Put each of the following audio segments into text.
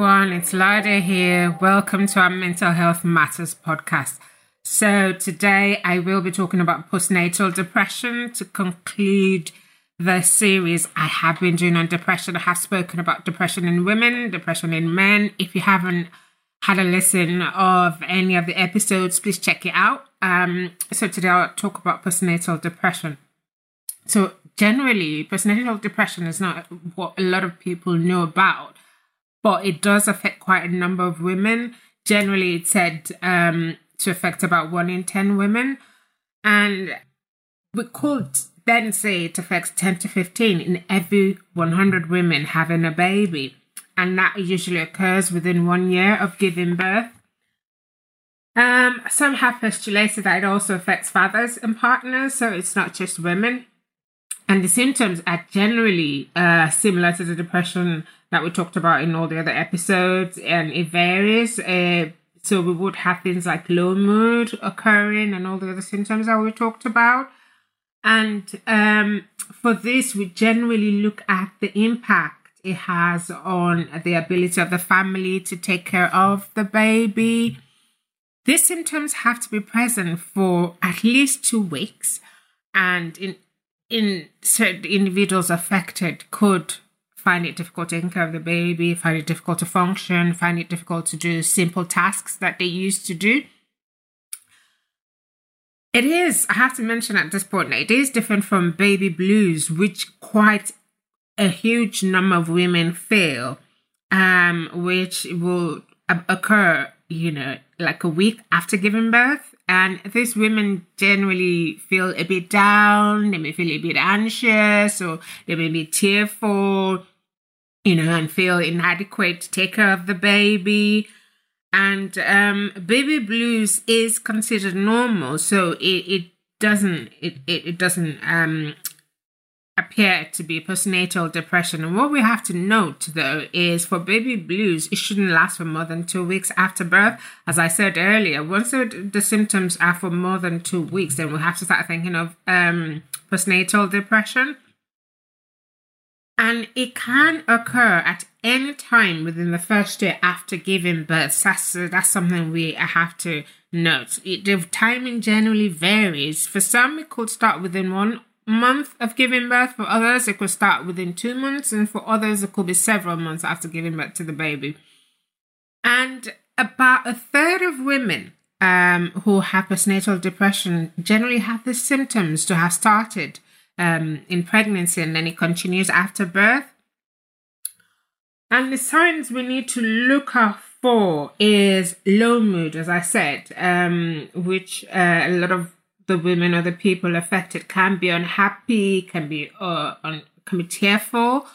Everyone, it's Lade here. Welcome to our Mental Health Matters podcast. So, today I will be talking about postnatal depression to conclude the series I have been doing on depression. I have spoken about depression in women, depression in men. If you haven't had a listen of any of the episodes, please check it out. Um, so, today I'll talk about postnatal depression. So, generally, postnatal depression is not what a lot of people know about but it does affect quite a number of women. Generally, it's said um, to affect about one in 10 women. And we could then say it affects 10 to 15 in every 100 women having a baby. And that usually occurs within one year of giving birth. Um, some have postulated that it also affects fathers and partners, so it's not just women. And the symptoms are generally uh, similar to the depression that we talked about in all the other episodes, and it varies. Uh, so we would have things like low mood occurring and all the other symptoms that we talked about. And um, for this, we generally look at the impact it has on the ability of the family to take care of the baby. These symptoms have to be present for at least two weeks, and in in certain individuals affected could find it difficult to take care of the baby, find it difficult to function, find it difficult to do simple tasks that they used to do. It is, I have to mention at this point, it is different from baby blues, which quite a huge number of women feel, um, which will occur, you know, like a week after giving birth. And these women generally feel a bit down, they may feel a bit anxious, or they may be tearful, you know, and feel inadequate to take care of the baby. And um, baby blues is considered normal, so it, it doesn't it, it, it doesn't um, appear to be postnatal depression. And what we have to note though is for baby blues, it shouldn't last for more than two weeks after birth. As I said earlier, once the, the symptoms are for more than two weeks, then we have to start thinking of um, postnatal depression and it can occur at any time within the first year after giving birth. That's, that's something we have to note. It, the timing generally varies. For some, it could start within one month of giving birth. For others, it could start within two months. And for others, it could be several months after giving birth to the baby. And about a third of women um, who have postnatal depression generally have the symptoms to have started um, in pregnancy and then it continues after birth. And the signs we need to look out for is low mood, as I said, um, which uh, a lot of the women or the people affected can be unhappy, can be uh, un- can be tearful,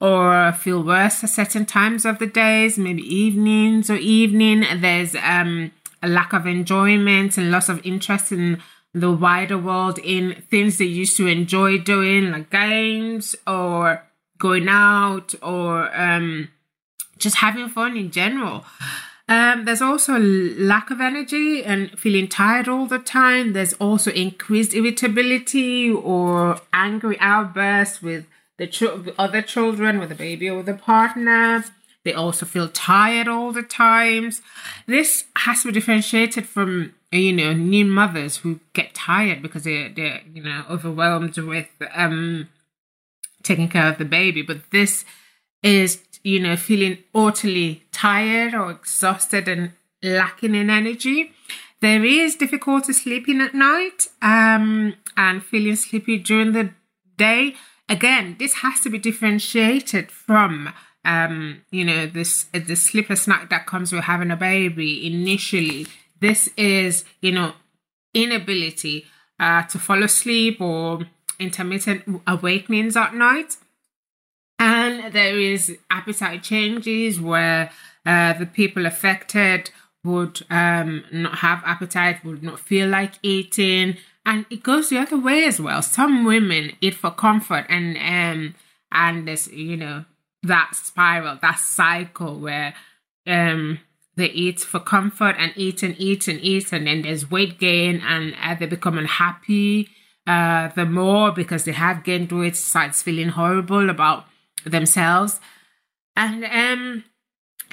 or feel worse at certain times of the days, maybe evenings or evening. There's um, a lack of enjoyment and loss of interest in the wider world in things they used to enjoy doing, like games or going out or um, just having fun in general. Um, there's also lack of energy and feeling tired all the time. There's also increased irritability or angry outbursts with the ch- other children, with the baby or the partner. They also feel tired all the times. This has to be differentiated from you know new mothers who get tired because they're they're you know overwhelmed with um taking care of the baby but this is you know feeling utterly tired or exhausted and lacking in energy. There is difficulty sleeping at night um and feeling sleepy during the day. Again this has to be differentiated from um you know this the sleepless night that comes with having a baby. Initially this is, you know, inability uh, to fall asleep or intermittent awakenings at night. And there is appetite changes where Uh, the people affected would um, not have appetite, would not feel like eating, and it goes the other way as well. Some women eat for comfort, and um, and there's you know that spiral, that cycle where um they eat for comfort and eat and eat and eat, and then there's weight gain, and uh, they become unhappy. Uh, the more because they have gained weight, starts feeling horrible about themselves, and um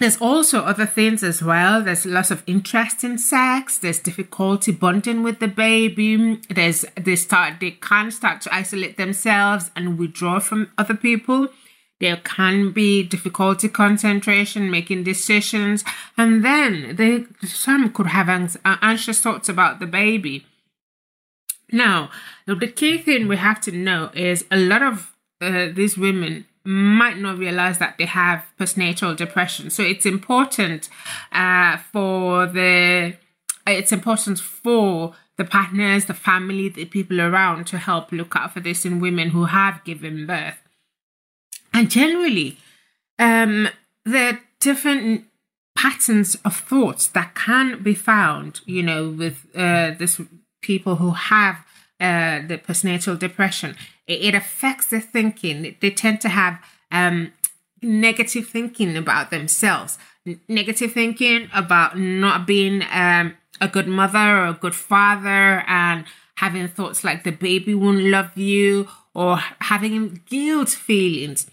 there's also other things as well. There's lots of interest in sex. There's difficulty bonding with the baby. There's they start they can start to isolate themselves and withdraw from other people. There can be difficulty concentration, making decisions, and then they some could have anxious thoughts about the baby. Now, the key thing we have to know is a lot of uh, these women might not realize that they have postnatal depression. So it's important uh, for the it's important for the partners, the family, the people around to help look out for this in women who have given birth. And generally, um, there are different patterns of thoughts that can be found, you know, with uh, this people who have uh, the postnatal depression. It, it, affects their thinking. They tend to have um, negative thinking about themselves, N- negative thinking about not being um, a good mother or a good father, and having thoughts like the baby won't love you, or having guilt feelings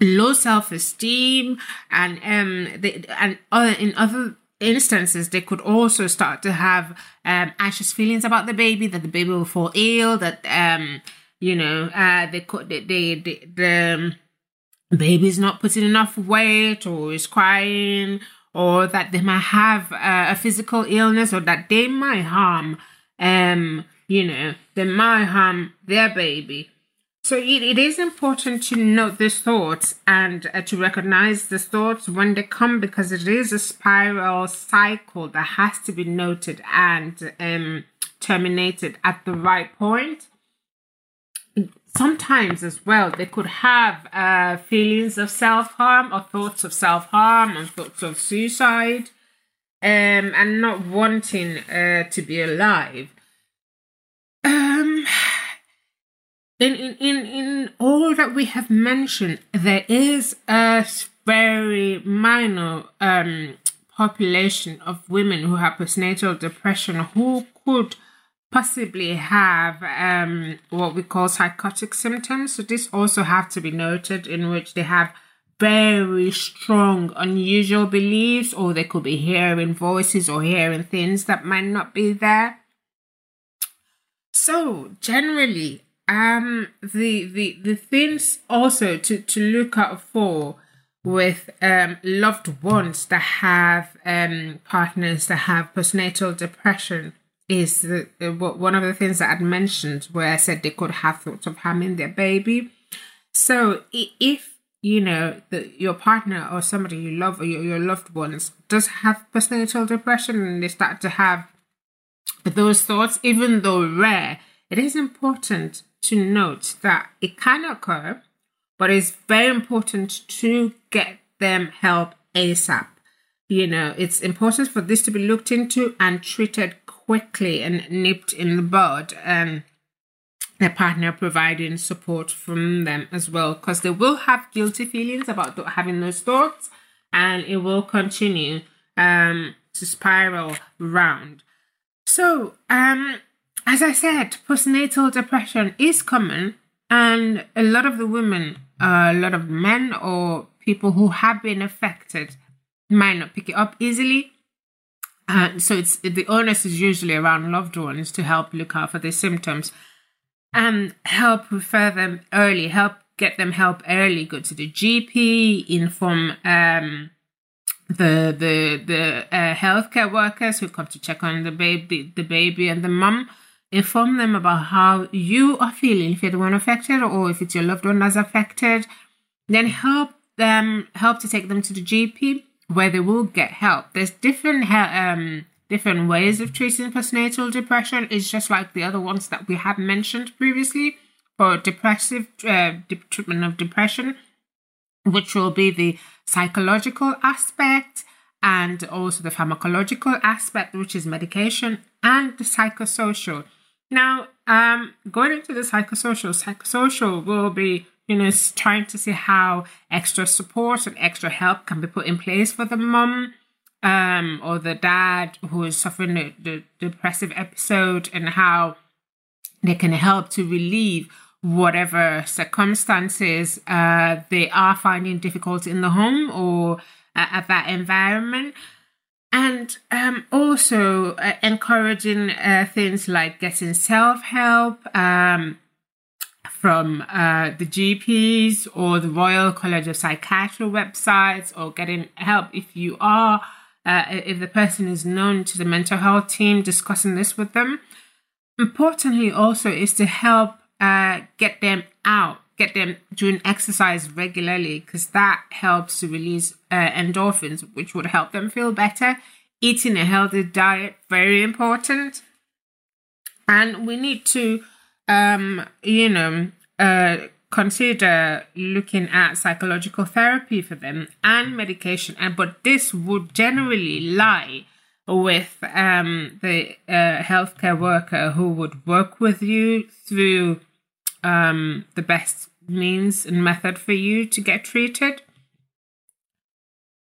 low self-esteem and um and other in other instances, they could also start to have um, anxious feelings about the baby, that the baby will fall ill, that um, you know, uh, they could they, they, they the um, baby's not putting enough weight, or is crying, or that they might have uh, a physical illness, or that they might harm, um, you know, they might harm their baby. So it, it is important to note these thoughts and uh, to recognize the thoughts when they come because it is a spiral cycle that has to be noted and um, terminated at the right point. Sometimes as well, they could have uh, feelings of self harm or thoughts of self harm and thoughts of suicide um, and not wanting uh, to be alive. Um, in, in, in, in all that we have mentioned, there is a very minor um, population of women who have postnatal depression who could possibly have um, what we call psychotic symptoms. So this also have to be noted in which they have very strong, unusual beliefs, or they could be hearing voices or hearing things that might not be there. So generally, um the the the things also to to look out for with um loved ones that have um partners that have postnatal depression is the, one of the things that I'd mentioned where I said they could have thoughts of harming their baby. So if you know that your partner or somebody you love or your, your loved ones does have postnatal depression and they start to have those thoughts, even though rare, it is important to note that it can occur, but it's very important to get them help ASAP. You know, it's important for this to be looked into and treated quickly and nipped in the bud, and the partner providing support from them as well, because they will have guilty feelings about having those thoughts, and it will continue um, to spiral round. So, um, as I said, postnatal depression is common, and a lot of the women, uh, a lot of men or people who have been affected might not pick it up easily. So it's the onus is usually around loved ones to help look out for the symptoms and help refer them early, help get them help early. Go to the GP, inform um, the the the uh, healthcare workers who come to check on the baby, the baby and the mum inform them about how you are feeling. If you're the one affected or if it's your loved one that's affected then help them help to take them to the gp where they will get help. There's different um different ways of treating postnatal depression. It's just like the other ones that we have mentioned previously for depressive uh, treatment of depression which will be the psychological aspect and also the pharmacological aspect, which is medication, and the psychosocial. Now, um, going into the psychosocial, psychosocial will be, you know, trying to see how extra support and extra help can be put in place for the mom um, or the dad who is suffering the, the depressive episode and how they can help to relieve whatever circumstances uh, they are finding difficult in the home or uh, at that environment. And um, also uh, encouraging uh, things like getting self help um, from uh, the GPs or the Royal College of Psychiatry websites, or getting help if you are, uh, if the person is known to the mental health team, discussing this with them. Importantly, also, is to help uh, get them out, get them doing exercise regularly, because that helps to release uh, endorphins, which would help them feel better. Eating a healthy diet, very important. And we need to, um, you know, uh, consider looking at psychological therapy for them and medication. And but this would generally lie with um, the uh, healthcare worker who would work with you through um, the best means and method for you to get treated.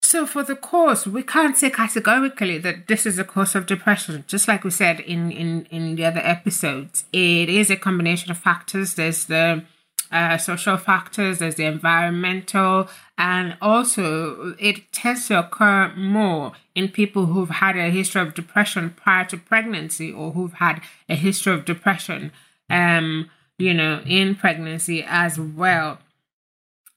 So, for the cause, we can't say categorically that this is a cause of depression. Just like we said in, in, in the other episodes, it is a combination of factors. There's the uh, social factors, there's the environmental, and also it tends to occur more in people who've had a history of depression prior to pregnancy or who've had a history of depression, um, you know, in pregnancy as well.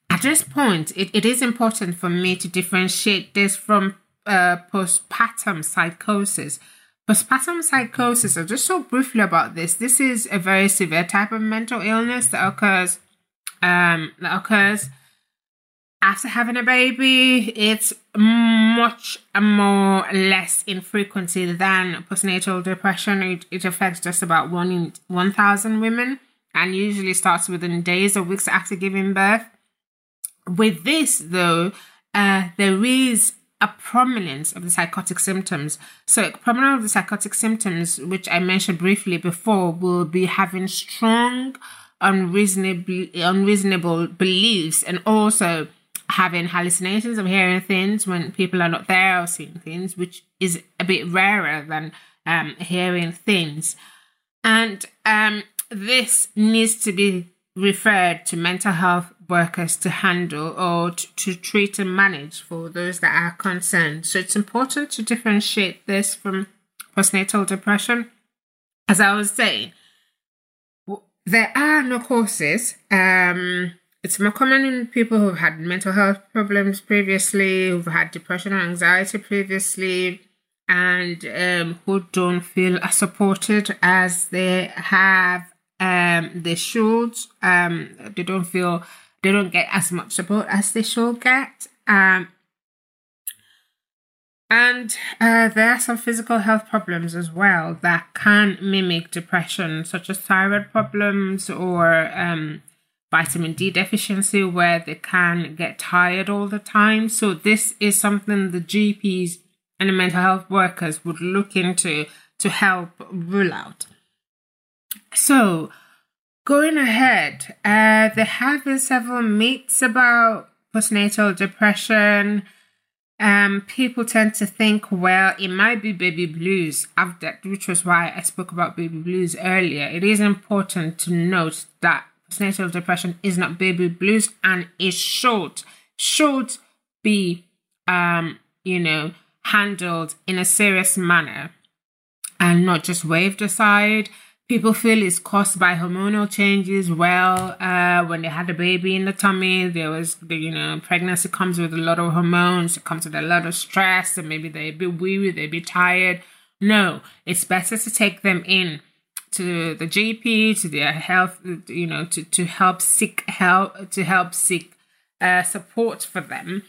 At this point, it, it is important for me to differentiate this from uh, postpartum psychosis. Postpartum psychosis, I'll just talk briefly about this. This is a very severe type of mental illness that occurs um, that occurs after having a baby. It's much more less in frequency than postnatal depression. It, it affects just about one in 1,000 women and usually starts within days or weeks after giving birth. With this, though, uh, there is a prominence of the psychotic symptoms. So, prominence of the psychotic symptoms, which I mentioned briefly before, will be having strong, unreasonable, unreasonable beliefs, and also having hallucinations of hearing things when people are not there or seeing things, which is a bit rarer than um, hearing things. And um, this needs to be referred to mental health workers to handle or to, to, treat and manage for those that are concerned. So it's important to differentiate this from postnatal depression. As I was saying, there are no causes. Um, it's more common in people who've had mental health problems previously, who've had depression or anxiety previously, and um, who don't feel as supported as they have um, they should. Um, they don't feel they don't get as much support as they should get. Um, and uh, there are some physical health problems as well that can mimic depression, such as thyroid problems or um, vitamin D deficiency, where they can get tired all the time. So, this is something the GPs and the mental health workers would look into to help rule out. So, going ahead, uh, there have been several myths about postnatal depression. Um, people tend to think, well, it might be baby blues, after, which was why I spoke about baby blues earlier. It is important to note that postnatal depression is not baby blues and it should, should be, um, you know, handled in a serious manner and not just waved aside people feel it's caused by hormonal changes. Well, uh, when they had a baby in the tummy, there was, the, you know, pregnancy comes with a lot of hormones. It comes with a lot of stress, and maybe they're a bit weary, they're a bit tired. No, it's better to take them in to the GP, to their health, you know, to, to help seek help, to help seek uh, support for them.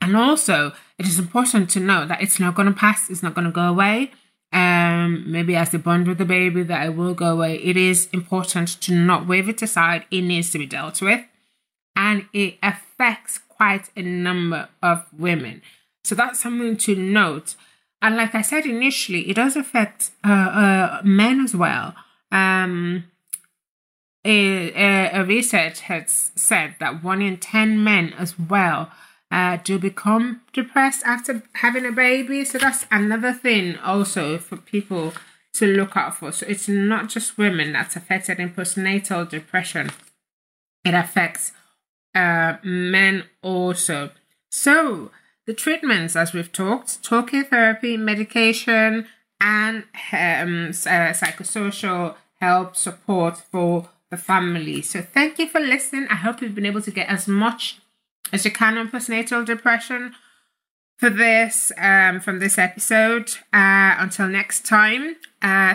And also, it is important to know that it's not going to pass, it's not going to go away um, maybe as they bond with the baby, that it will go away. It is important to not wave it aside. It needs to be dealt with. And it affects quite a number of women. So that's something to note. And like I said initially, it does affect uh, uh, men as well. Um, a, a, research has said that one in 10 men as well uh, do become depressed after having a baby. So that's another thing also for people to look out for. So it's not just women that's affected in postnatal depression, it affects uh, men also. So the treatments, as we've talked, talking therapy, medication, and um, uh, psychosocial help support for the family. So thank you for listening. I hope you've been able to get as much as you can on postnatal depression for this um, from this episode. Uh, until next time, uh,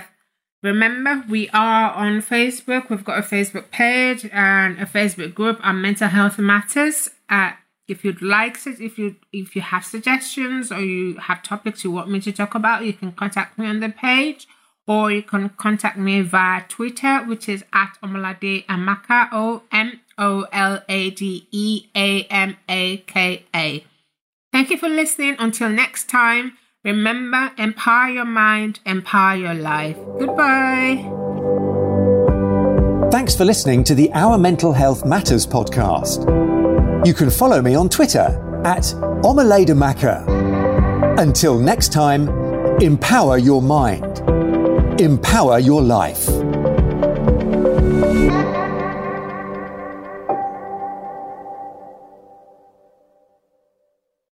remember we are on Facebook. We've got a Facebook page and a Facebook group on mental health matters. Uh, if you'd like if you if you have suggestions or you have topics you want me to talk about, you can contact me on the page or you can contact me via Twitter, which is at Omolade Amaka O M O L A D E A M A K A. Thank you for listening. Until next time, remember empower your mind, empower your life. Goodbye. Thanks for listening to the Our Mental Health Matters podcast. You can follow me on Twitter at Omoladeamaka. Until next time, empower your mind, empower your life.